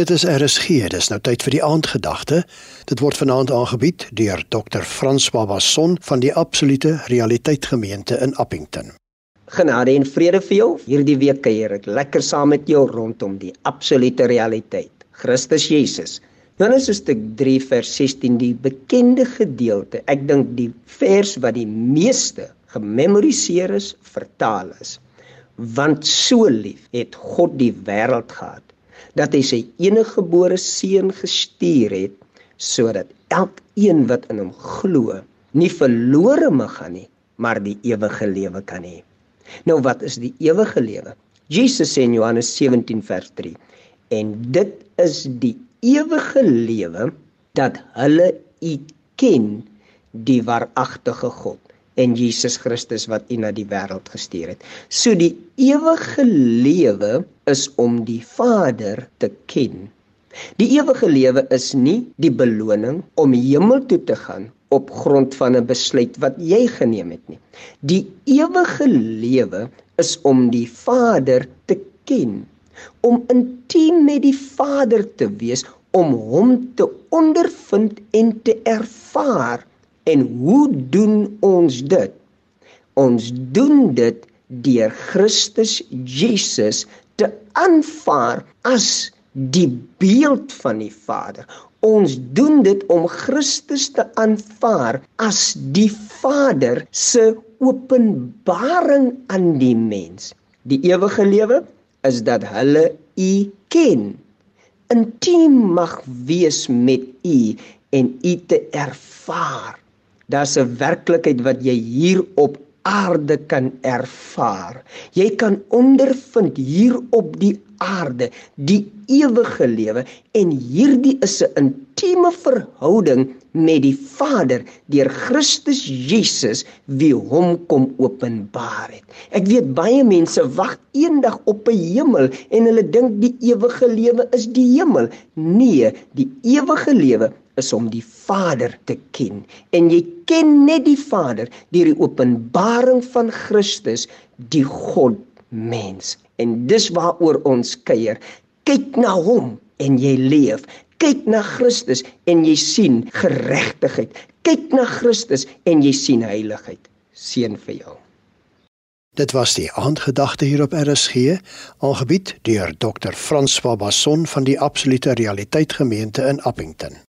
Dit is RSG, dis nou tyd vir die aandgedagte. Dit word vanaand aangebied deur Dr. Frans Babasson van die Absolute Realiteit Gemeente in Appington. Genade en vrede vir jou. Hierdie week kuier ek lekker saam met jou rondom die absolute realiteit. Christus Jesus. Johannes hoofstuk 3 vers 16 die bekende gedeelte. Ek dink die vers wat die meeste gememoriseer is, vertaal is. Want so lief het God die wêreld gehad dat hy sy enige gebore seun gestuur het sodat elkeen wat in hom glo nie verlore mag gaan nie maar die ewige lewe kan hê. Nou wat is die ewige lewe? Jesus sê in Johannes 17 vers 3 en dit is die ewige lewe dat hulle U ken die waaragtige God en Jesus Christus wat U na die wêreld gestuur het. So die ewige lewe is om die Vader te ken. Die ewige lewe is nie die beloning om hemel toe te gaan op grond van 'n besluit wat jy geneem het nie. Die ewige lewe is om die Vader te ken, om intiem met die Vader te wees, om hom te ondervind en te ervaar En hoe doen ons dit? Ons doen dit deur Christus Jesus te aanvaar as die beeld van die Vader. Ons doen dit om Christus te aanvaar as die Vader se openbaring aan die mens. Die ewige lewe is dat hulle U ken. Intiem mag wees met U en U te ervaar. Daar's 'n werklikheid wat jy hier op aarde kan ervaar. Jy kan ondervind hier op die aarde die ewige lewe en hierdie is 'n intieme verhouding met die Vader deur Christus Jesus wie hom kom openbaar het. Ek weet baie mense wag eendag op 'n hemel en hulle dink die ewige lewe is die hemel. Nee, die ewige lewe is om die Vader te ken. En jy ken net die Vader deur die openbaring van Christus die God mens en dis waaroor ons kuier. Kyk na hom en jy leef. Kyk na Christus en jy sien geregtigheid. Kyk na Christus en jy sien heiligheid. Seën vir jou. Dit was die aandgedagte hier op RSG, aangebied deur Dr. Frans Babasson van die Absolute Realiteit Gemeente in Appington.